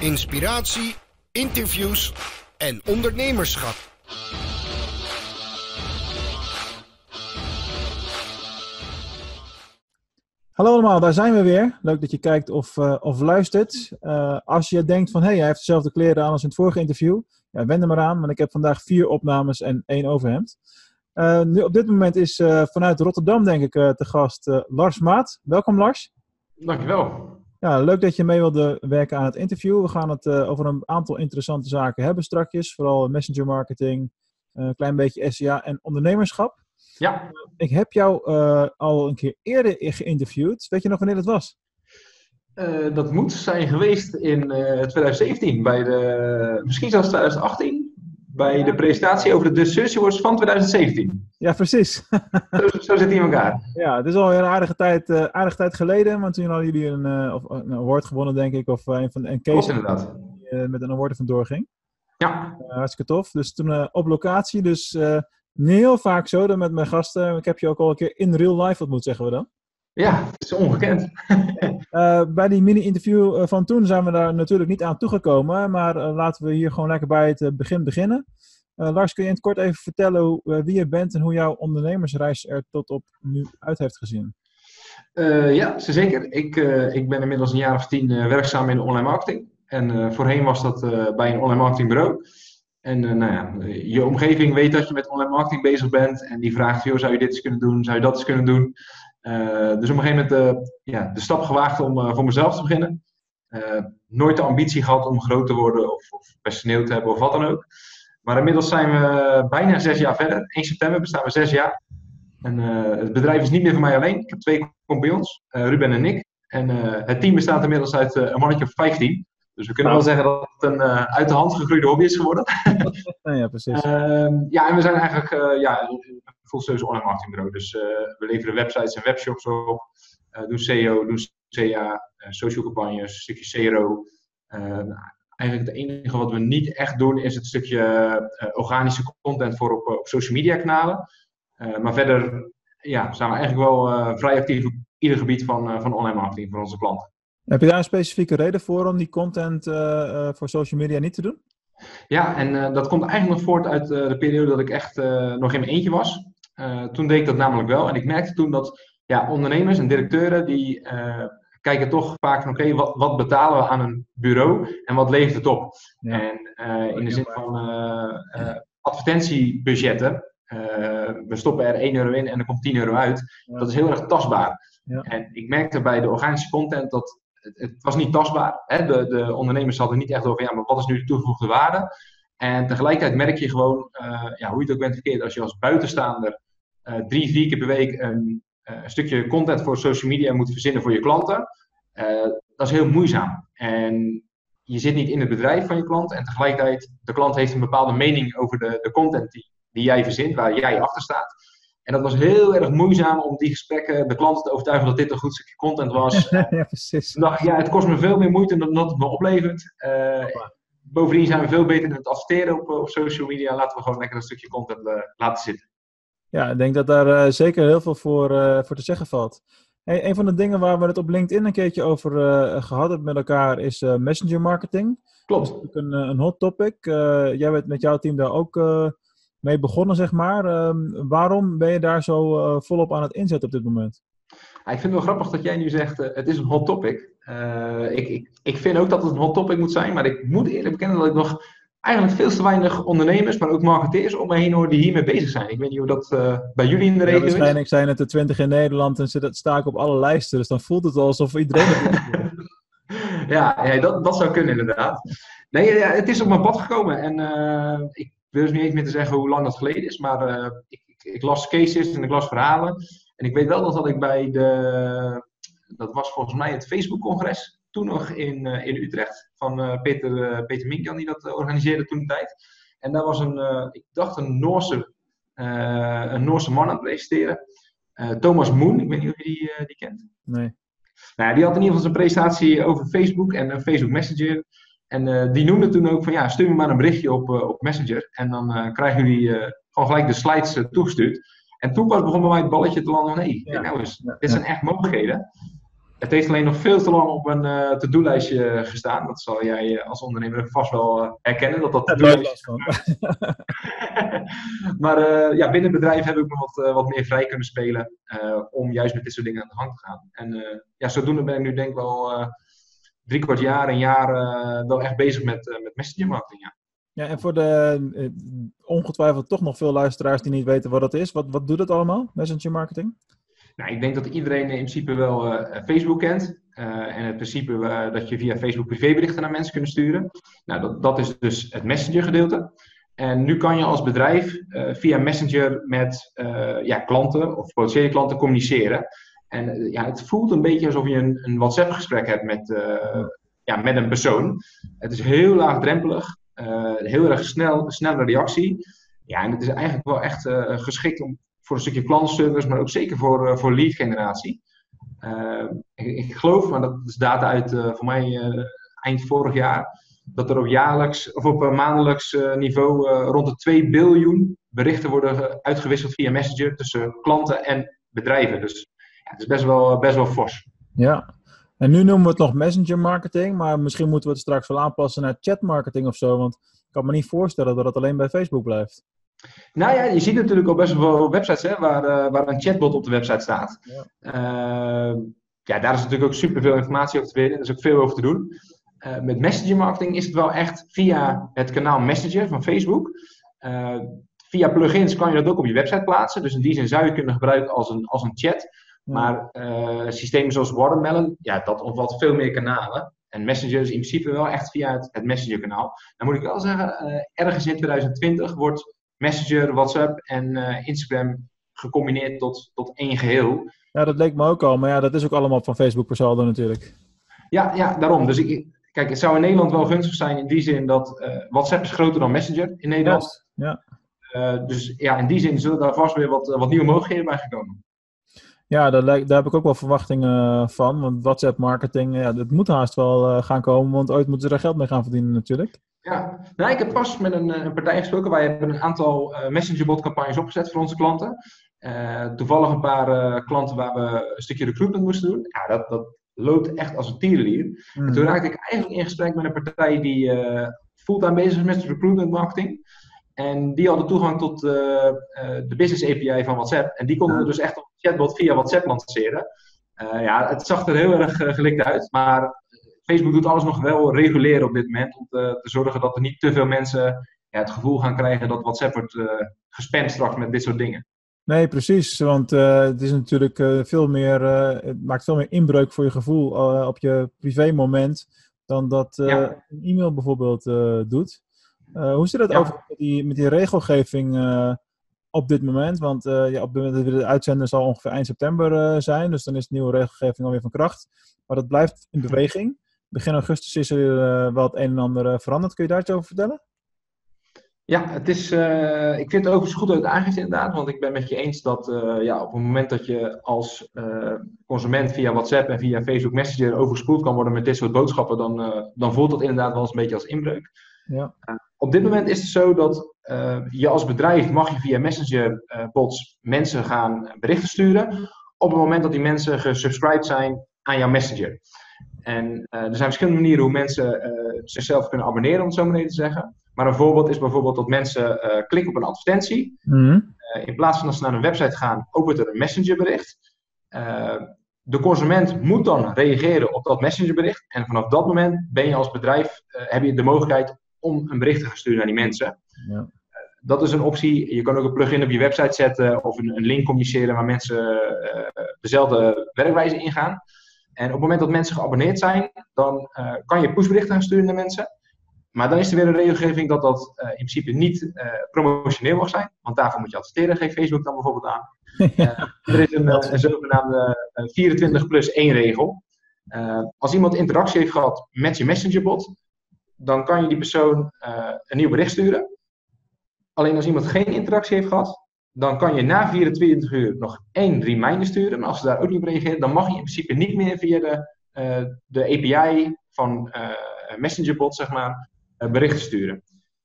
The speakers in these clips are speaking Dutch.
inspiratie, interviews en ondernemerschap. Hallo allemaal, daar zijn we weer. Leuk dat je kijkt of, uh, of luistert. Uh, als je denkt van, hé, hey, hij heeft dezelfde kleren aan als in het vorige interview. Ja, wend er maar aan, want ik heb vandaag vier opnames en één overhemd. Uh, nu, op dit moment is vanuit Rotterdam, denk ik, te gast Lars Maat. Welkom Lars. Dankjewel. Ja, leuk dat je mee wilde werken aan het interview. We gaan het over een aantal interessante zaken hebben strakjes. Vooral messenger marketing, een klein beetje SEA en ondernemerschap. Ja. Ik heb jou al een keer eerder geïnterviewd. Weet je nog wanneer dat was? Dat moet zijn geweest in uh, 2017, bij de, misschien zelfs 2018, bij de presentatie over de Search Awards van 2017. Ja, precies. zo, zo zit hij in elkaar. Ja, het is al een aardige tijd, aardige tijd geleden, want toen hadden jullie een, of, een award gewonnen, denk ik, of een van een case inderdaad. Die, met een award er vandoor ging. Ja. hartstikke tof. Dus toen op locatie, dus heel vaak zo dan met mijn gasten. Ik heb je ook al een keer in real life ontmoet, zeggen we dan. Ja, het is ongekend. uh, bij die mini-interview eh, van toen zijn we daar natuurlijk niet aan toegekomen. Maar uh, laten we hier gewoon lekker bij het begin beginnen. Lars, kun je in het kort even vertellen hoe, wie je bent en hoe jouw ondernemersreis er tot op nu uit heeft gezien? ja, zeker. Ik, ik ben inmiddels een jaar of tien werkzaam in online marketing. En voorheen was dat bij een online marketingbureau. En uh, nou ja, je omgeving weet dat je met online marketing bezig bent. En die vraagt, joh, zou je dit eens kunnen doen? Zou je dat eens kunnen doen? Uh, dus op een gegeven moment uh, ja, de stap gewaagd om voor mezelf te beginnen. nooit de ambitie gehad om groot te worden of, of, personeel te hebben of wat dan ook. Maar inmiddels zijn we bijna zes jaar verder. 1 september bestaan we zes jaar. En het bedrijf is niet meer van mij alleen. Ik heb twee compagnons, Ruben en Nick. En het team bestaat inmiddels uit een mannetje of 15. Dus we kunnen wel zeggen dat het een uit de hand gegroeide hobby is geworden. ja, precies. Uh, ja, en we zijn eigenlijk ja, full online marketingbureau. Dus eh, we leveren websites en webshops op, doen SEO, doen CA, social campagnes, een stukje CRO. Ehm, eigenlijk het enige wat we niet echt doen is het stukje organische content voor op, op social media kanalen. maar verder ja, zijn we eigenlijk wel vrij actief op ieder gebied van, van online marketing voor onze klanten. Heb je daar een specifieke reden voor om die content uh, voor social media niet te doen? Ja, en uh, dat komt eigenlijk nog voort uit de periode dat ik echt nog in mijn eentje was. Toen deed ik dat namelijk wel. En ik merkte toen dat ja, ondernemers en directeuren die kijken toch vaak van oké, okay, wat, wat, betalen we aan een bureau en wat levert het op? Ja. En in de zin van advertentiebudgetten, we stoppen er 1 euro in en er komt 10 euro uit. Ja. Dat is heel erg tastbaar. Ja. En ik merkte bij de organische content dat het, het, was niet tastbaar. Hè? De, de, ondernemers hadden niet echt over, ja, maar wat is nu de toegevoegde waarde? En tegelijkertijd merk je gewoon, uh, ja, hoe je het ook bent verkeerd, als je als buitenstaander drie, vier keer per week een, uh, een, stukje content voor social media moet verzinnen voor je klanten, dat is heel moeizaam. En je zit niet in het bedrijf van je klant en tegelijkertijd, de klant heeft een bepaalde mening over de, de content die, die jij verzint, waar jij achter staat. En dat was heel erg moeizaam om die gesprekken de klanten te overtuigen dat dit een goed stukje content was. ja, precies. Toen dacht ik, ja, het kost me veel meer moeite dan dat het me oplevert. Uh, bovendien zijn we veel beter in het adverteren op, op social media. Laten we gewoon lekker een stukje content uh, laten zitten. Ja, ik denk dat daar uh, zeker heel veel voor, voor te zeggen valt. Hey, een van de dingen waar we het op LinkedIn een keertje over gehad hebben met elkaar is messenger marketing. Klopt. Dat is een, een hot topic. jij bent met jouw team daar ook mee begonnen, zeg maar. Um, waarom ben je daar zo uh, volop aan het inzetten op dit moment? Ja, ik vind het wel grappig dat jij nu zegt, uh, het is een hot topic. Uh, ik, ik, ik vind ook dat het een hot topic moet zijn, maar ik moet eerlijk bekennen dat ik nog eigenlijk veel te weinig ondernemers, maar ook marketeers om me heen hoor die hiermee bezig zijn. Ik weet niet hoe dat bij jullie in de regio ja, waarschijnlijk zijn het er twintig in Nederland en ze sta ik op alle lijsten, dus dan voelt het alsof iedereen het ja, ja dat, dat zou kunnen inderdaad. Nee, ja, het is op mijn pad gekomen en ik wil dus niet eens meer te zeggen hoe lang dat geleden is, maar uh, ik, ik, ik, las cases en ik las verhalen. En ik weet wel dat, dat ik bij de, dat was volgens mij het Facebook-congres, toen nog in, uh, in Utrecht, van uh, Peter, Peter Minkjan, die dat organiseerde toen de tijd. En daar was een, ik dacht een Noorse, een Noorse man aan het presenteren. Thomas Moon, ik weet niet of je die, die kent. Nee. Nou, die had in ieder geval zijn presentatie over Facebook en Facebook Messenger. En uh, die noemde toen ook van ja, stuur me maar een berichtje op, uh, op Messenger. En dan uh, krijgen jullie gewoon gelijk de slides toegestuurd. En toen pas begon bij mij het balletje te landen van hé, hey, ja. nou eens, dit zijn echt mogelijkheden. Het heeft alleen nog veel te lang op een uh, to-do-lijstje gestaan. Dat zal jij als ondernemer vast wel herkennen. Dat dat to lijstje maar ja, binnen het bedrijf heb ik nog wat, wat meer vrij kunnen spelen. om juist met dit soort dingen aan de gang te gaan. En ja, zodoende ben ik nu denk ik wel drie kwart jaar, een jaar wel echt bezig met, met messenger marketing. Ja. Ja, en voor de ongetwijfeld toch nog veel luisteraars die niet weten wat dat is. Wat, wat doet het allemaal, messenger marketing? Nou, ik denk dat iedereen in principe wel uh, Facebook kent. Uh, en het principe uh, dat je via Facebook privéberichten naar mensen kunt sturen. Nou, dat, dat is dus het Messenger gedeelte. En nu kan je als bedrijf via Messenger met ja, klanten of potentiële klanten communiceren. En ja, het voelt een beetje alsof je een, een WhatsApp gesprek hebt met, ja, met een persoon. Het is heel laagdrempelig. heel erg snel, snelle reactie. Ja, en het is eigenlijk wel echt geschikt om voor een stukje klantservice, maar ook zeker voor, uh, voor lead generatie. Uh, ik, geloof, maar dat is data uit uh, voor mij eind vorig jaar, dat er op jaarlijks of op maandelijks niveau rond de 2 biljoen berichten worden uitgewisseld via Messenger tussen klanten en bedrijven. Dus ja, het is best wel, best wel fors. Ja, en nu noemen we het nog messenger marketing, maar misschien moeten we het straks wel aanpassen naar chat marketing of zo. Want ik kan me niet voorstellen dat het alleen bij Facebook blijft. Nou ja, je ziet natuurlijk al best wel veel websites hè, waar, uh, waar een chatbot op de website staat. Ja. Uh, ja, daar is natuurlijk ook superveel informatie over te vinden. Er is ook veel over te doen. Uh, met messenger marketing is het wel echt via het kanaal Messenger van Facebook. via plugins kan je dat ook op je website plaatsen. Dus in die zin zou je kunnen gebruiken als een, als een chat. Maar systemen zoals Watermelon, ja, dat omvat veel meer kanalen. En Messenger is in principe wel echt via het, het Messenger-kanaal. Dan moet ik wel zeggen, ergens in 2020 wordt Messenger, WhatsApp en uh, Instagram gecombineerd tot, tot één geheel. Ja, dat leek me ook al, maar ja, dat is ook allemaal van Facebook per saldo natuurlijk. Ja, ja daarom. Dus ik, kijk, het zou in Nederland wel gunstig zijn in die zin dat uh, WhatsApp is groter dan Messenger in Nederland. Ja. Uh, dus ja, in die zin zullen daar vast weer wat, wat nieuwe mogelijkheden bij gekomen. Ja, daar, daar, heb ik ook wel verwachtingen van. Want WhatsApp marketing, ja, dat moet haast wel gaan komen. Want ooit moeten ze er geld mee gaan verdienen natuurlijk. Ja, nou, ik heb pas met een, eh, een partij gesproken. Wij hebben een aantal uh, messengerbot campagnes opgezet voor onze klanten. Uh, toevallig een paar uh, klanten waar we een stukje recruitment moesten doen. Ja, dat, dat loopt echt als een tierenlier. Mm. En toen raakte ik eigenlijk in gesprek met een partij die fulltime bezig is met recruitment marketing. En die hadden toegang tot de business API van WhatsApp. En die konden we dus echt op chatbot via WhatsApp lanceren. ja, het zag er heel erg gelikt uit. Maar Facebook doet alles nog wel reguleren op dit moment. Om te, te zorgen dat er niet te veel mensen ja, het gevoel gaan krijgen dat WhatsApp wordt uh, gespamd straks met dit soort dingen. Nee, precies. Want uh, het is natuurlijk uh, veel meer, het maakt veel meer inbreuk voor je gevoel op je privé moment dan dat ja. een e-mail bijvoorbeeld doet. hoe zit het ja. over met die, met die regelgeving op dit moment? Want ja, op dit moment de uitzender zal ongeveer eind september zijn, dus dan is de nieuwe regelgeving alweer van kracht. Maar dat blijft in beweging begin augustus is er uh, wel het een en ander uh, veranderd. Kun je daar iets over vertellen? Ja, het is, uh, ik vind het overigens goed uit aangeeft inderdaad. Want ik ben met je eens dat ja, op het moment dat je als consument via WhatsApp en via Facebook Messenger overspoeld kan worden met dit soort boodschappen, dan, dan voelt dat inderdaad wel eens een beetje als inbreuk. Ja. op dit moment is het zo dat je als bedrijf mag je via Messenger bots mensen gaan berichten sturen. Op het moment dat die mensen gesubscribed zijn aan jouw Messenger. En uh, er zijn verschillende manieren hoe mensen uh, zichzelf kunnen abonneren, om het zo maar even te zeggen. Maar een voorbeeld is bijvoorbeeld dat mensen uh, klikken op een advertentie. Mm. in plaats van dat ze naar een website gaan, opent er een messengerbericht. de consument moet dan reageren op dat messengerbericht. En vanaf dat moment ben je als bedrijf, heb je de mogelijkheid om een bericht te gaan sturen naar die mensen. Ja. dat is een optie. Je kan ook een plugin op je website zetten of een, een link communiceren waar mensen dezelfde werkwijze ingaan. En op het moment dat mensen geabonneerd zijn, dan uh, kan je pushberichten gaan sturen naar mensen. Maar dan is er weer een regelgeving dat dat uh, in principe niet uh, promotioneel mag zijn. Want daarvoor moet je adverteren, geeft Facebook dan bijvoorbeeld aan. er is een, een zogenaamde 24 plus 1 regel. als iemand interactie heeft gehad met je messengerbot, dan kan je die persoon een nieuw bericht sturen. Alleen als iemand geen interactie heeft gehad, dan kan je na 24 uur nog één reminder sturen. Maar als ze daar ook niet op reageren, dan mag je in principe niet meer via de, uh, de API van uh, Messengerbot, zeg maar, uh, berichten sturen.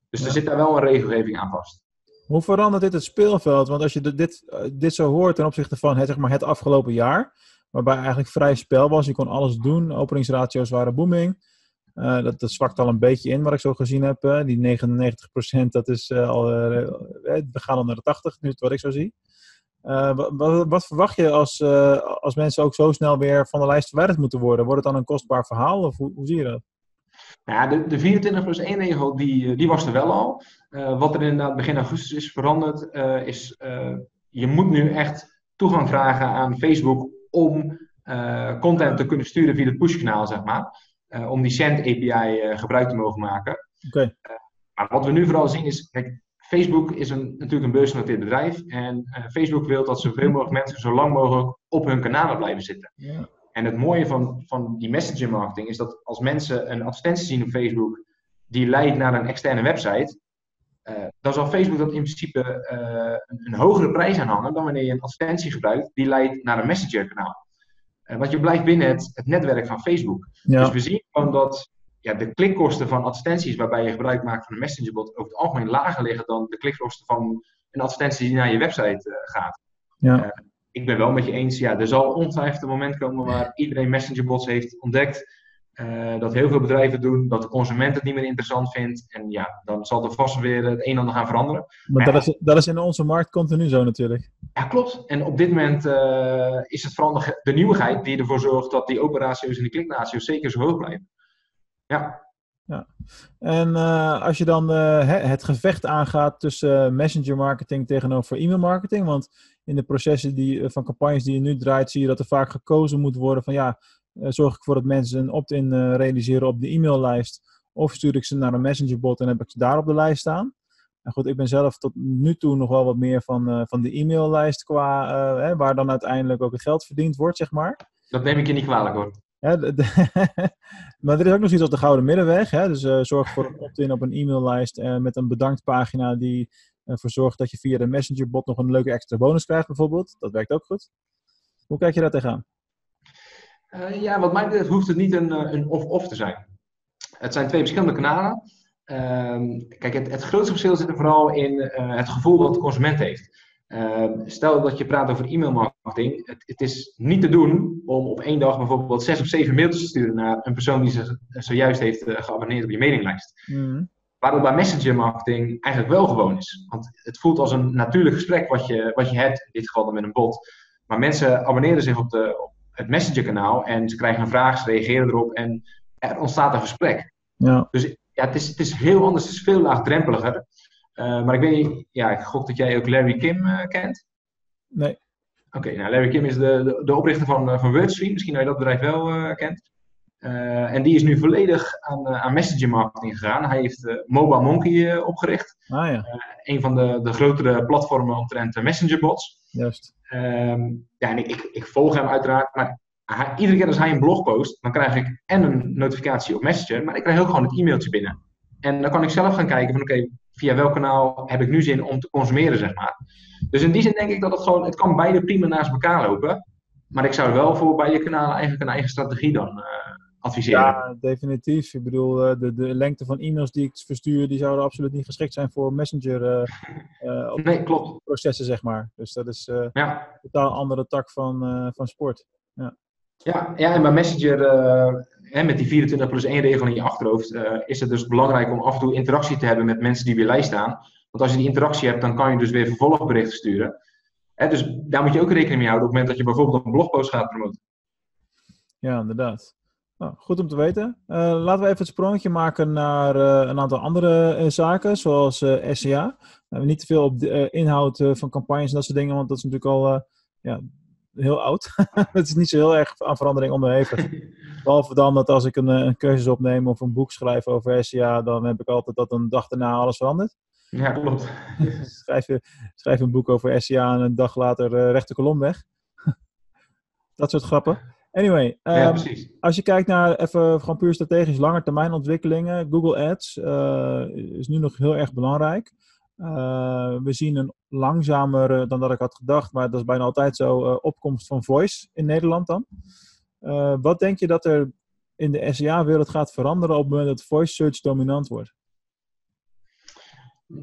Dus ja. er zit daar wel een regelgeving aan vast. Hoe verandert dit het speelveld? Want als je dit, dit zo hoort ten opzichte van het, zeg maar, het afgelopen jaar, waarbij eigenlijk vrij spel was. Je kon alles doen. Openingsratio's waren booming. Uh, dat, dat zwakt al een beetje in, wat ik zo gezien heb. Die 99% dat is uh, al. we gaan al naar de 80, nu wat ik zo zie. Wat, wat, verwacht je als, als mensen ook zo snel weer van de lijst verwijderd moeten worden? Wordt het dan een kostbaar verhaal of hoe, hoe zie je dat? Nou ja, de, de 24 plus 1 regel die, die was er wel al. wat er inderdaad begin augustus is veranderd, is je moet nu echt toegang vragen aan Facebook om content te kunnen sturen via het pushkanaal, zeg maar. Eh, om die Send API eh, gebruik te mogen maken. Okay. Eh, maar wat we nu vooral zien is, kijk, Facebook is een, natuurlijk een beursgenoteerd bedrijf. En Facebook wil dat zoveel mogelijk mensen zo lang mogelijk op hun kanalen blijven zitten. Ja. En het mooie van, van die messenger marketing is dat als mensen een advertentie zien op Facebook die leidt naar een externe website, dan zal Facebook dat in principe een, een, hogere prijs aanhangen dan wanneer je een advertentie gebruikt die leidt naar een messenger kanaal. Eh, want je blijft binnen het, het netwerk van Facebook. Dus we zien gewoon dat ja, de klikkosten van advertenties waarbij je gebruik maakt van een messengerbot over het algemeen lager liggen dan de klikkosten van een advertentie die naar je website uh, gaat. Ja. Uh, ik ben wel met je eens, ja, er zal ongetwijfeld een moment komen waar iedereen messengerbots heeft ontdekt. Uh, dat heel veel bedrijven doen, dat de consument het niet meer interessant vindt. En ja, dan zal er vast weer het een en ander gaan veranderen. Maar, dat, is, dat is in onze markt continu zo natuurlijk. Ja, klopt. En op dit moment uh, is het vooral de, de, nieuwigheid die ervoor zorgt dat die operatio's en die klikratio's zeker zo hoog blijven. Ja. Ja. En uh, als je dan het gevecht aangaat tussen messenger marketing tegenover e-mail marketing, want in de processen die, van campagnes die je nu draait, zie je dat er vaak gekozen moet worden van ja, zorg ik ervoor dat mensen een opt-in uh, realiseren op de e-maillijst. Of stuur ik ze naar een messengerbot en heb ik ze daar op de lijst staan. En goed, ik ben zelf tot nu toe nog wel wat meer van, uh, van de e-maillijst qua hè, waar dan uiteindelijk ook het geld verdiend wordt, zeg maar. Dat neem ik je niet kwalijk hoor. Ja, de, de maar er is ook nog iets als de gouden middenweg. Hè? Dus zorg voor een opt-in op een e-maillijst met een bedanktpagina die ervoor zorgt dat je via de messengerbot nog een leuke extra bonus krijgt bijvoorbeeld. Dat werkt ook goed. Hoe kijk je daar tegenaan? Uh, ja, wat mij betreft hoeft het niet een, eh, een of-of te zijn. Het zijn twee verschillende kanalen. Uh, kijk, het, het, grootste verschil zit er vooral in uh, het gevoel dat de consument heeft. Ehm, stel dat je praat over e-mailmarketing. Het, het, is niet te doen om op één dag bijvoorbeeld zes of zeven mailtjes te sturen naar een persoon die zich zojuist heeft geabonneerd op je mailinglijst. Mm. Waardoor bij messenger marketing eigenlijk wel gewoon is. Want het voelt als een natuurlijk gesprek wat je, wat je hebt, in dit geval dan met een bot. Maar mensen abonneren zich op de, het messengerkanaal en ze krijgen een vraag, ze reageren erop en er ontstaat een gesprek. Ja. Dus ja, het is, het is heel anders, het is veel laagdrempeliger. Uh, maar ik weet niet, ja, ik gok dat jij ook Larry Kim uh, kent. Nee. Oké, okay, nou Larry Kim is de, de, de oprichter van, uh, van Wordstream, misschien dat je dat bedrijf wel kent. en die is nu volledig aan, aan messenger marketing gegaan. Hij heeft Mobile Monkey opgericht. Ah, ja. een van de, de grotere platformen omtrent messengerbots. Juist. Um, ja, ik, ik, volg hem uiteraard, maar iedere keer als hij een blog post, dan krijg ik en een notificatie op Messenger, maar ik krijg ook gewoon het e-mailtje binnen. En dan kan ik zelf gaan kijken van oké, via welk kanaal heb ik nu zin om te consumeren, zeg maar. Dus in die zin denk ik dat het gewoon, het kan beide prima naast elkaar lopen. Maar ik zou wel voor beide kanalen eigenlijk een eigen strategie dan uh, adviseren. Ja, definitief. Ik bedoel, uh, de, de lengte van e-mails die ik verstuur, die zouden absoluut niet geschikt zijn voor Messenger uh, nee, klopt. processen, zeg maar. Dus dat is ja. een totaal andere tak van, van sport. Ja. Ja, ja, en bij Messenger, hè, met die 24 plus 1 regel in je achterhoofd, is het dus belangrijk om af en toe interactie te hebben met mensen die je lijst staan. Want als je die interactie hebt, dan kan je dus weer vervolgberichten sturen. Hè, dus daar moet je ook rekening mee houden op het moment dat je bijvoorbeeld een blogpost gaat promoten. Ja, inderdaad. Nou, goed om te weten. Uh, laten we even het sprongetje maken naar uh, een aantal andere uh, zaken, zoals SCA. niet te veel op de inhoud van campagnes en dat soort dingen, want dat is natuurlijk al ja, heel oud. het is niet zo heel erg aan verandering onderhevig. Behalve dan dat als ik een, een cursus opneem of een boek schrijf over SCA, dan heb ik altijd dat een dag daarna alles verandert. Ja, klopt. schrijf, je, schrijf een boek over SCA en een dag later rechte kolom weg. dat soort grappen. Anyway, ja, um, als je kijkt naar even gewoon puur strategisch lange termijn ontwikkelingen, Google Ads uh, is nu nog heel erg belangrijk. Uh, we zien een langzamer dan dat ik had gedacht, maar dat is bijna altijd zo, uh, opkomst van voice in Nederland dan. wat denk je dat er in de SEA-wereld gaat veranderen op het moment dat voice search dominant wordt?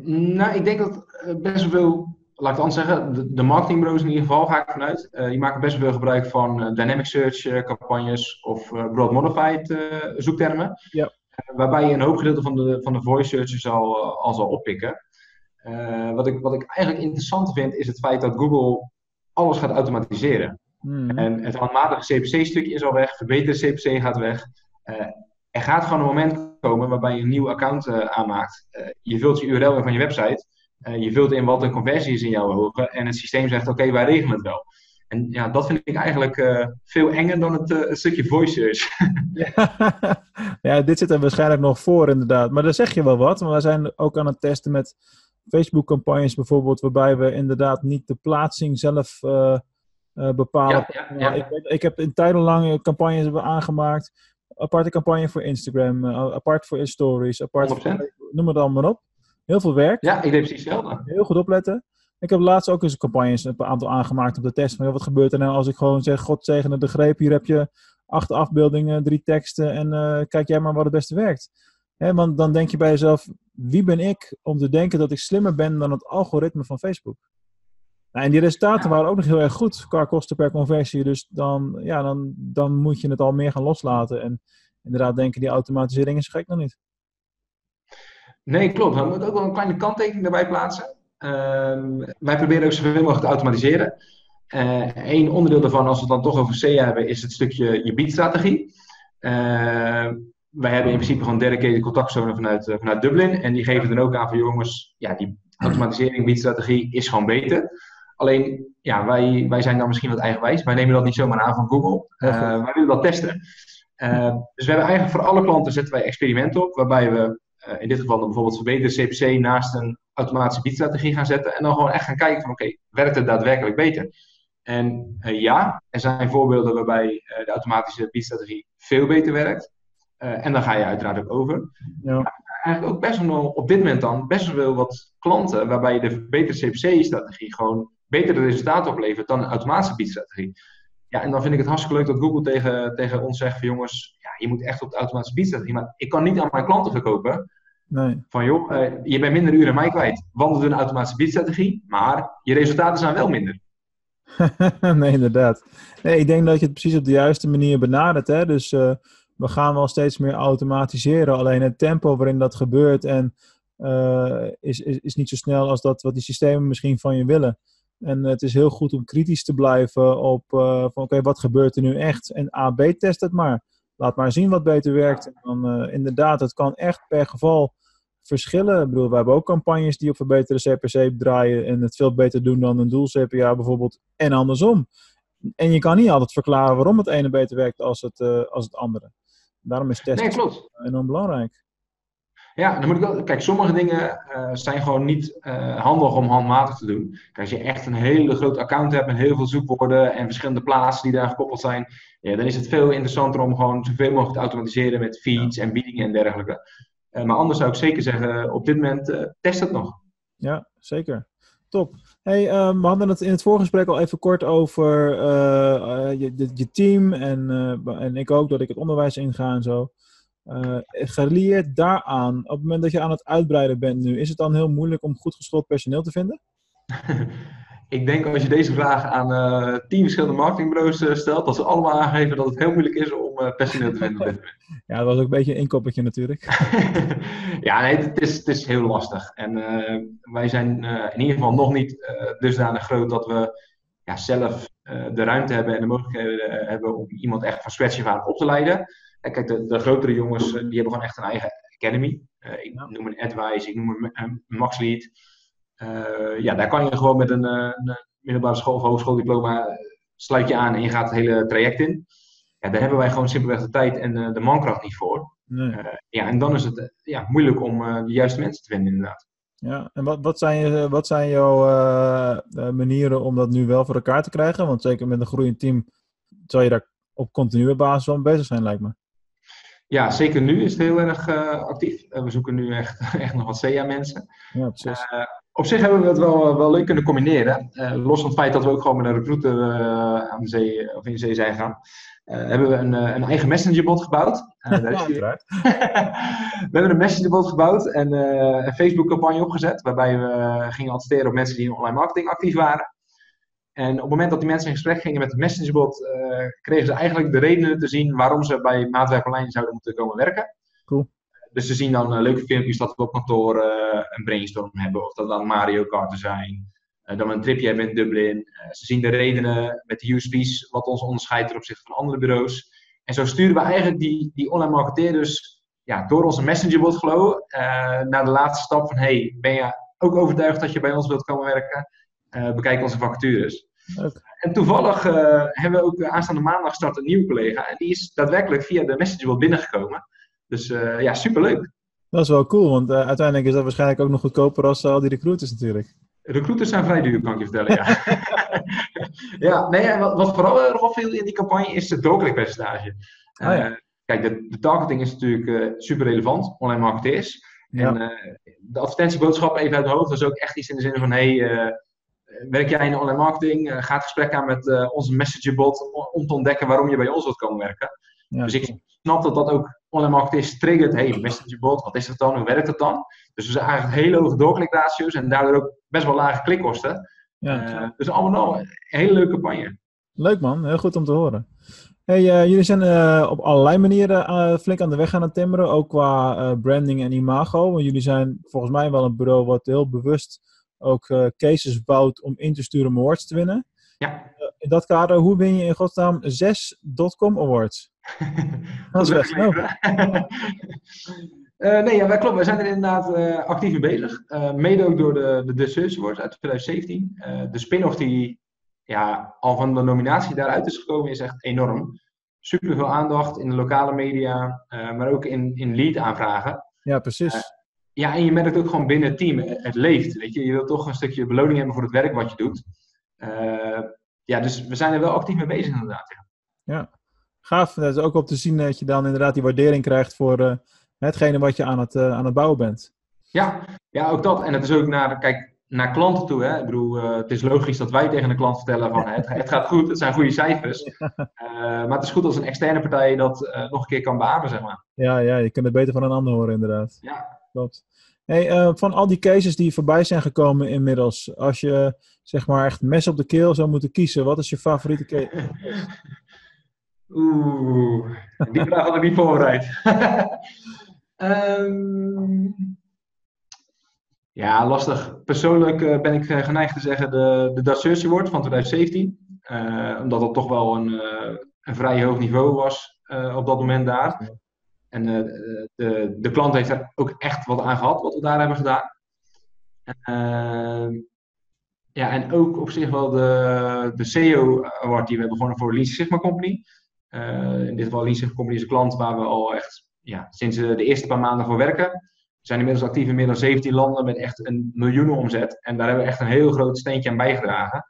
Nou, ik denk dat best wel veel laat ik het anders zeggen, de, de marketingbureaus in ieder geval, ga ik vanuit, uh, die maken best wel veel gebruik van uh, dynamic search uh, campagnes of broad modified zoektermen. Ja. waarbij je een hoop gedeelte van de, van de voice searches al, al zal oppikken. wat, ik, wat ik eigenlijk interessant vind, is het feit dat Google alles gaat automatiseren. Hmm. En het handmatige CPC-stukje is al weg, verbeterde CPC gaat weg. er gaat gewoon een moment komen waarbij je een nieuw account aanmaakt. je vult je URL in van je website. Uh, je vult in wat de conversie is in jouw ogen en het systeem zegt: Oké, wij regelen het wel. En ja, dat vind ik eigenlijk uh, veel enger dan het, uh, stukje voice search. ja. ja, dit zit er waarschijnlijk nog voor, inderdaad. Maar daar zeg je wel wat. Maar we zijn ook aan het testen met Facebook-campagnes bijvoorbeeld, waarbij we inderdaad niet de plaatsing zelf bepalen. Ja, ja, ja. Ik, ik, heb in tijdenlange campagnes aangemaakt. Aparte campagne voor Instagram, apart voor stories, apart voor, noem het allemaal op. Heel veel werk. Ja, ik deed precies hetzelfde. Heel goed opletten. Ik heb laatst ook eens campagnes een aantal aangemaakt op de test. Van, wat gebeurt er nou als ik gewoon zeg, God zegene de greep, hier heb je acht afbeeldingen, drie teksten en uh, kijk jij maar wat het beste werkt. He, want dan denk je bij jezelf, wie ben ik om te denken dat ik slimmer ben dan het algoritme van Facebook? Nou, en die resultaten waren ook nog heel erg goed qua kosten per conversie. Dus dan, ja, dan, dan moet je het al meer gaan loslaten. En inderdaad denken, die automatisering is gek nog niet. Nee, klopt. We moeten ook wel een kleine kanttekening daarbij plaatsen. Ehm, wij proberen ook zoveel mogelijk te automatiseren. Eén uh, onderdeel daarvan, als we het dan toch over SEA hebben, is het stukje je biedstrategie. Uh, wij hebben in principe gewoon dedicated contactzonen vanuit, uh, vanuit Dublin. En die geven dan ook aan van jongens, ja, die automatisering, biedstrategie is gewoon beter. Alleen, ja, wij, wij zijn dan misschien wat eigenwijs. Wij nemen dat niet zomaar aan van Google. Uh, wij willen dat testen. dus we hebben eigenlijk voor alle klanten zetten wij experimenten op, waarbij we in dit geval dan bijvoorbeeld verbeterde CPC naast een automatische biedstrategie gaan zetten. En dan gewoon echt gaan kijken van oké, werkt het daadwerkelijk beter? En uh, ja, er zijn voorbeelden waarbij uh, de automatische biedstrategie veel beter werkt. en dan ga je uiteraard ook over. Ja. Maar eigenlijk ook best wel op dit moment dan best wel wat klanten waarbij de verbeterde CPC-strategie gewoon betere resultaten oplevert dan een automatische biedstrategie. Ja, en dan vind ik het hartstikke leuk dat Google tegen, tegen ons zegt van jongens, ja, je moet echt op de automatische biedstrategie. Maar ik kan niet aan mijn klanten verkopen Nee. van joh, uh, je bent minder uren mij kwijt. Wandel een automatische biedstrategie, maar je resultaten zijn wel minder. nee, inderdaad. Nee, ik denk dat je het precies op de juiste manier benadert. Hè? Dus uh, we gaan wel steeds meer automatiseren. Alleen het tempo waarin dat gebeurt en, uh, is, is, is niet zo snel als dat wat die systemen misschien van je willen. En het is heel goed om kritisch te blijven op van oké, okay, wat gebeurt er nu echt? En A, B test het maar. Laat maar zien wat beter werkt. En dan inderdaad, het kan echt per geval verschillen. Ik bedoel, we hebben ook campagnes die op verbeterde CPC draaien en het veel beter doen dan een doel CPA bijvoorbeeld. En andersom. En je kan niet altijd verklaren waarom het ene beter werkt als het, uh, als het andere. Daarom is testen nee, klopt. enorm belangrijk. Ja, dan moet ik wel. Kijk, sommige dingen uh, zijn gewoon niet uh, handig om handmatig te doen. Kijk, als je echt een hele groot account hebt met heel veel zoekwoorden en verschillende plaatsen die daar gekoppeld zijn, ja, dan is het veel interessanter om gewoon zoveel mogelijk te automatiseren met feeds en biedingen en dergelijke. Uh, maar anders zou ik zeker zeggen, op dit moment test het nog. Ja, zeker. Top. Hey, um, we hadden het in het voorgesprek al even kort over je, je, je, team en, en ik ook, dat ik het onderwijs inga en zo. Uh, daaraan, op het moment dat je aan het uitbreiden bent nu, is het dan heel moeilijk om goed geschoold personeel te vinden? ik denk als je deze vraag aan uh, tien verschillende marketingbureaus uh, stelt, dat ze allemaal aangeven dat het heel moeilijk is om personeel te vinden. ja, dat was ook een beetje een inkoppertje natuurlijk. ja, nee, het is, het is heel lastig. En wij zijn in ieder geval nog niet dusdanig groot dat we ja, zelf de ruimte hebben en de mogelijkheden hebben om iemand echt van scratch af aan op te leiden. En kijk, de, de, grotere jongens die hebben gewoon echt een eigen academy. Ik noem een Advice, ik noem een, een MaxLead. Uh, ja, daar kan je gewoon met een, een middelbare school of hogeschooldiploma sluit je aan en je gaat het hele traject in. Ja, daar hebben wij gewoon simpelweg de tijd en de mankracht niet voor. Nee. Ja, en dan is het ja, moeilijk om de juiste mensen te vinden, inderdaad. Ja, en wat, wat, zijn, je, wat zijn jouw manieren om dat nu wel voor elkaar te krijgen? Want zeker met een groeiend team zal je daar op continue basis wel bezig zijn, lijkt me. Ja, zeker nu is het heel erg uh, actief. Uh, we zoeken nu echt, echt nog wat SEA-mensen. Ja, precies. Op zich hebben we het wel, wel leuk kunnen combineren. los van het feit dat we ook gewoon met een recruiter aan de zee, of in de zee zijn gaan. Uh, hebben we een, een eigen messengerbot gebouwd. Daar is we hebben een messengerbot gebouwd en een Facebook-campagne opgezet. Waarbij we gingen adverteren op mensen die in online marketing actief waren. En op het moment dat die mensen in gesprek gingen met het messengerbot, kregen ze eigenlijk de redenen te zien waarom ze bij Maatwerk Online zouden moeten komen werken. Cool. Dus ze zien dan leuke filmpjes dat we op kantoor een brainstorm hebben, of dat dan Mario Kart zijn. Uh, dat we een tripje hebben in Dublin. Ze zien de redenen met de USP's wat ons onderscheidt ten opzichte van andere bureaus. En zo sturen we eigenlijk die, die online marketeerders ja, door onze Messenger Flow uh, naar de laatste stap van hey, ben je ook overtuigd dat je bij ons wilt komen werken? bekijk onze vacatures. En toevallig hebben we ook aanstaande maandag start een nieuwe collega. En die is daadwerkelijk via de Messengerbot binnengekomen. Dus ja, superleuk. Dat is wel cool, want uiteindelijk is dat waarschijnlijk ook nog goedkoper als al die recruiters natuurlijk. Recruiters zijn vrij duur, kan ik je vertellen. Ja, ja nee, wat, wat vooral erg opviel in die campagne is het doorklikpercentage. Oh, ja. uh, kijk, de, de, targeting is natuurlijk uh, super relevant, online marketeers. Ja. En uh, de advertentieboodschap even uit mijn hoofd was ook echt iets in de zin van: hey, werk jij in online marketing? ga het gesprek aan met onze messengerbot om te ontdekken waarom je bij ons wilt komen werken. Ja, dus ik snap dat dat ook online marketeers triggert. Hey, messengerbot, wat is dat dan? Hoe werkt dat dan? Dus we zijn eigenlijk hele hoge doorklikratio's en daardoor ook best wel lage klikkosten. Ja, uh, dus allemaal een hele leuke campagne. Leuk man, heel goed om te horen. Hey, uh, jullie zijn uh, op allerlei manieren flink aan de weg aan het timmeren, ook qua branding en imago. Want jullie zijn volgens mij wel een bureau wat heel bewust ook cases bouwt om in te sturen om awards te winnen. Ja. in dat kader, hoe win je in godsnaam zes .com awards? dat is Uh, nee, ja, wij klopt. Wij zijn er inderdaad uh, actief mee bezig. Uh, mede ook door de, de Awards uit 2017. de spin-off die ja, al van de nominatie daaruit is gekomen is echt enorm. Super veel aandacht in de lokale media, maar ook in, in lead-aanvragen. Ja, precies. ja, en je merkt ook gewoon binnen het team, het leeft. Weet je? je wilt toch een stukje beloning hebben voor het werk wat je doet. ja, dus we zijn er wel actief mee bezig inderdaad. Ja, ja. Gaaf. Dat is ook op te zien dat je dan inderdaad die waardering krijgt voor hetgene wat je aan het, uh, aan het bouwen bent. Ja, ja, ook dat. En het is ook naar, kijk, naar klanten toe. Hè? Ik bedoel, uh, het is logisch dat wij tegen de klant vertellen van het, het gaat goed, het zijn goede cijfers. Uh, maar het is goed als een externe partij dat nog een keer kan beamen, zeg maar. Ja, ja, je kunt het beter van een ander horen inderdaad. Ja. Klopt. Hey, van al die cases die voorbij zijn gekomen inmiddels, als je zeg maar echt mes op de keel zou moeten kiezen, wat is je favoriete case? Oeh, die vraag had ik niet voorbereid. Um, ja, lastig. Persoonlijk uh, ben ik uh, geneigd te zeggen de, de Dutch Award van 2017. Uh, omdat dat toch wel een, een vrij hoog niveau was op dat moment daar. En de, de klant heeft er ook echt wat aan gehad, wat we daar hebben gedaan. Ehm, ja, en ook op zich wel de, de CEO Award die we hebben gewonnen voor Lean Sigma Company. In dit geval Lean Sigma Company is een klant waar we al echt ja, sinds de eerste paar maanden voor werken. We zijn inmiddels actief in meer dan 17 landen met echt een miljoenen omzet. En daar hebben we echt een heel groot steentje aan bijgedragen.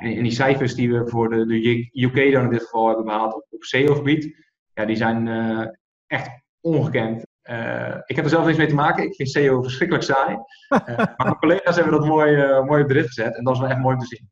En, en, die cijfers die we voor de, de UK dan in dit geval hebben behaald op, op SEO-gebied, ja, die zijn uh, echt ongekend. Uh, ik heb er zelf niks mee te maken. Ik vind SEO verschrikkelijk saai. Uh, maar mijn collega's hebben dat mooi, mooi op de rit gezet. En dat is wel echt mooi om te zien.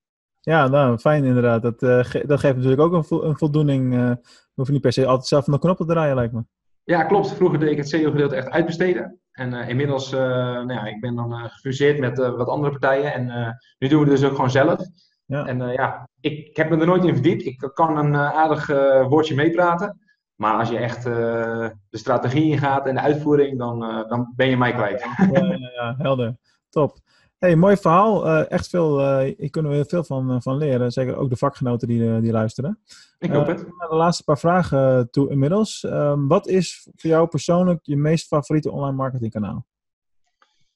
Ja, nou, fijn inderdaad. Dat, ge dat geeft natuurlijk ook een, vo een voldoening. we hoeven niet per se altijd zelf van de knop te draaien, lijkt me. Ja, klopt. Vroeger deed ik het SEO-gedeelte echt uitbesteden. En uh, inmiddels, uh, nou ja, ik ben dan uh, gefuseerd met wat andere partijen. En nu doen we het dus ook gewoon zelf. Ja. En ja, ik, ik, heb me er nooit in verdiept. Ik kan een aardig woordje meepraten. Maar als je echt de strategie ingaat en de uitvoering, dan, dan ben je mij kwijt. Ja, ja, ja helder. Top. Hey, mooi verhaal. Uh, echt veel, uh, hier kunnen we veel van, uh, van leren. Zeker ook de vakgenoten die, die luisteren. Ik hoop het. de laatste paar vragen toe inmiddels. Ehm, wat is voor jou persoonlijk je meest favoriete online marketingkanaal?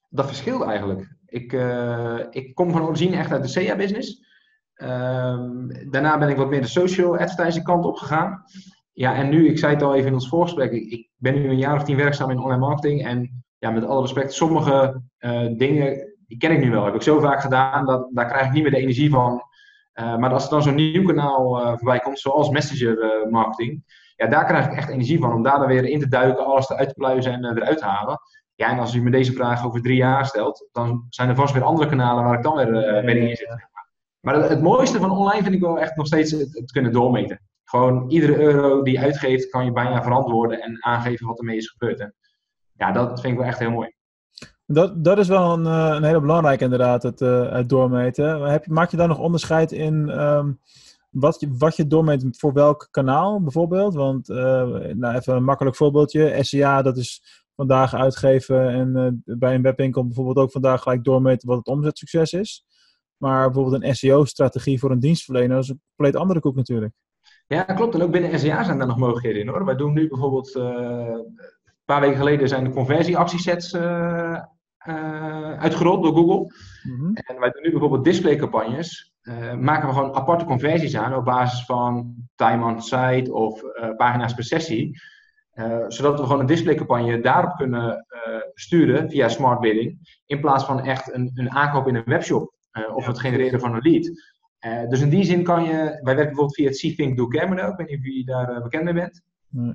Dat verschilt eigenlijk. Ik, ik kom van origine echt uit de SEA-business. Ehm, daarna ben ik wat meer de social advertising kant op gegaan. Ja, en nu, ik zei het al even in ons voorgesprek, ik, ik ben nu een jaar of tien werkzaam in online marketing. En ja, met alle respect, sommige dingen die ken ik nu wel. Heb ik zo vaak gedaan, dat, daar krijg ik niet meer de energie van. Uh, maar als er dan zo'n nieuw kanaal uh, voorbij komt, zoals Messenger uh, marketing, ja, daar krijg ik echt energie van. Om daar dan weer in te duiken, alles eruit te pluizen en eruit te halen. Ja, en als u me deze vraag over drie jaar stelt, dan zijn er vast weer andere kanalen waar ik dan weer, weer in zit. Maar het, het, mooiste van online vind ik wel echt nog steeds het, het, kunnen doormeten. Gewoon iedere euro die je uitgeeft, kan je bijna verantwoorden en aangeven wat ermee is gebeurd. En ja, dat vind ik wel echt heel mooi. Dat, dat is wel een, eh, een hele belangrijke inderdaad, het, het doormeten. Heb, maak je daar nog onderscheid in um, wat, je, wat je doormeet voor welk kanaal bijvoorbeeld? Want nou, even een makkelijk voorbeeldje. SEA, dat is vandaag uitgeven en bij een webwinkel bijvoorbeeld ook vandaag gelijk doormeten wat het omzetsucces is. Maar bijvoorbeeld een SEO-strategie voor een dienstverlener is een compleet andere koek natuurlijk. Ja, klopt. En ook binnen SEA zijn daar nog mogelijkheden in hoor. Wij doen nu bijvoorbeeld, een paar weken geleden zijn de conversieactiesets uh, uitgerold door Google. Mm -hmm. En wij doen nu bijvoorbeeld displaycampagnes. maken we gewoon aparte conversies aan op basis van time on site of pagina's per sessie. Uh, zodat we gewoon een displaycampagne daarop kunnen uh, sturen via smart bidding. In plaats van echt een, een aankoop in een webshop. Uh, of het genereren van een lead. dus in die zin kan je. Wij werken bijvoorbeeld via het C-Think Do model. Ik weet niet of je daar bekend mee bent. Nee.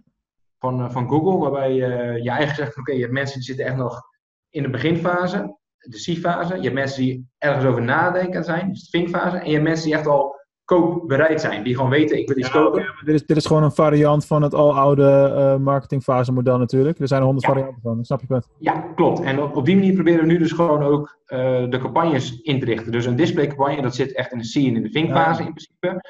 Van, van Google. Waarbij je eigenlijk zegt: oké, okay, je hebt mensen die zitten echt nog in de beginfase. De C-fase. Je hebt mensen die ergens over nadenken zijn. Dus de think-fase. En je hebt mensen die echt al koopbereid zijn. Die gewoon weten, ik wil iets ja, kopen. Ja, dit, is, dit is gewoon een variant van het aloude uh, marketingfase model natuurlijk. Er zijn er honderd ja. varianten van, snap je het? Ja, klopt. En op, op, die manier proberen we nu dus gewoon ook uh, de campagnes in te richten. Dus een displaycampagne, dat zit echt in de see en in de think-fase in principe.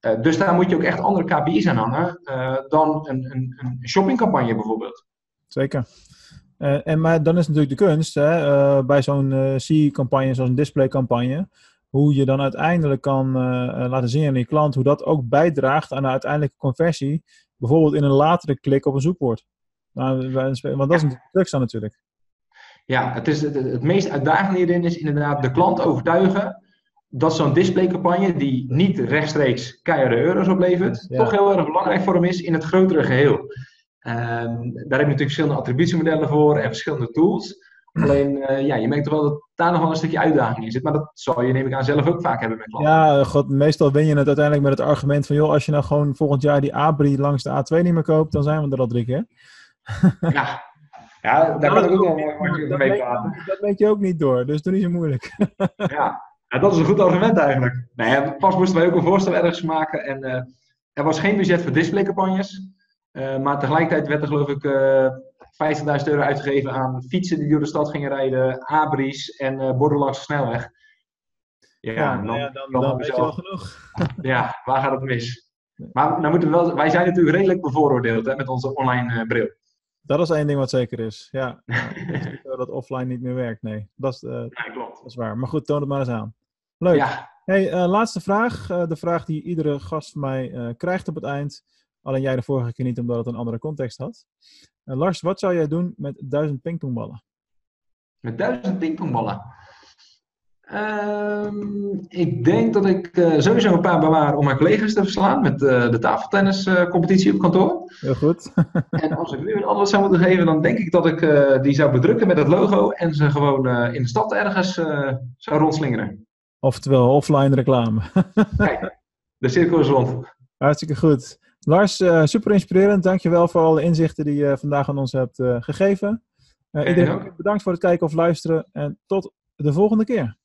Uh, dus daar moet je ook echt andere KPI's aan hangen dan een, een, een shoppingcampagne bijvoorbeeld. Zeker. En, maar dan is natuurlijk de kunst hè, bij zo'n C-campagne, zoals een displaycampagne hoe je dan uiteindelijk kan laten zien aan je klant hoe dat ook bijdraagt aan de uiteindelijke conversie, bijvoorbeeld in een latere klik op een zoekwoord. Nou, want dat is een crux dan natuurlijk. Ja, het, is het, het meest uitdagende hierin is inderdaad de klant overtuigen dat zo'n displaycampagne, die niet rechtstreeks keiharde euro's oplevert, ja. toch heel erg belangrijk voor hem is in het grotere geheel. Um, daar heb je natuurlijk verschillende attributiemodellen voor en verschillende tools. Alleen, uh, ja, je merkt toch wel dat daar nog wel een stukje uitdaging in zit. Maar dat zal je, neem ik aan, zelf ook vaak hebben met klanten. Ja, god, meestal win je het uiteindelijk met het argument van... joh, als je nou gewoon volgend jaar die Abri langs de A2 niet meer koopt... dan zijn we er al drie keer. Ja, ja daar kan ik ook wel mee praten. Dat weet je ook niet door, dus doe niet zo moeilijk. ja. dat is een goed argument eigenlijk. Nee, pas moesten wij ook een voorstel ergens maken. En uh, er was geen budget voor displaycampagnes. Uh, maar tegelijkertijd werd er geloof ik... 50.000 euro uitgegeven aan fietsen die door de stad gingen rijden, abris en uh, borden langs de snelweg. Ja, ja dan, ja, dan, dan, dan weet je wel genoeg. ja, waar gaat het mis? Maar nou moeten we wel, wij zijn natuurlijk redelijk bevooroordeeld hè, met onze online uh, bril. Dat is één ding wat zeker is. Ja, dat offline niet meer werkt. Nee, dat is, uh, ja, klopt. dat is waar. Maar goed, toon het maar eens aan. Leuk. Ja. Hey, uh, laatste vraag. de vraag die iedere gast van mij krijgt op het eind. Alleen jij de vorige keer niet, omdat het een andere context had. Uh, Lars, wat zou jij doen met duizend pingpongballen? Met duizend pingpongballen? Um, ik denk dat ik uh, sowieso een paar bewaar om mijn collega's te verslaan met uh, de tafeltenniscompetitie op kantoor. Heel goed. en als ik nu een antwoord zou moeten geven, dan denk ik dat ik die zou bedrukken met het logo en ze gewoon in de stad ergens zou rondslingeren. Oftewel offline reclame. Kijk, de cirkel is rond. Hartstikke goed. Lars, eh, super inspirerend. Dankjewel voor alle inzichten die je vandaag aan ons hebt eh, gegeven. Eh, iedereen bedankt voor het kijken of luisteren en tot de volgende keer.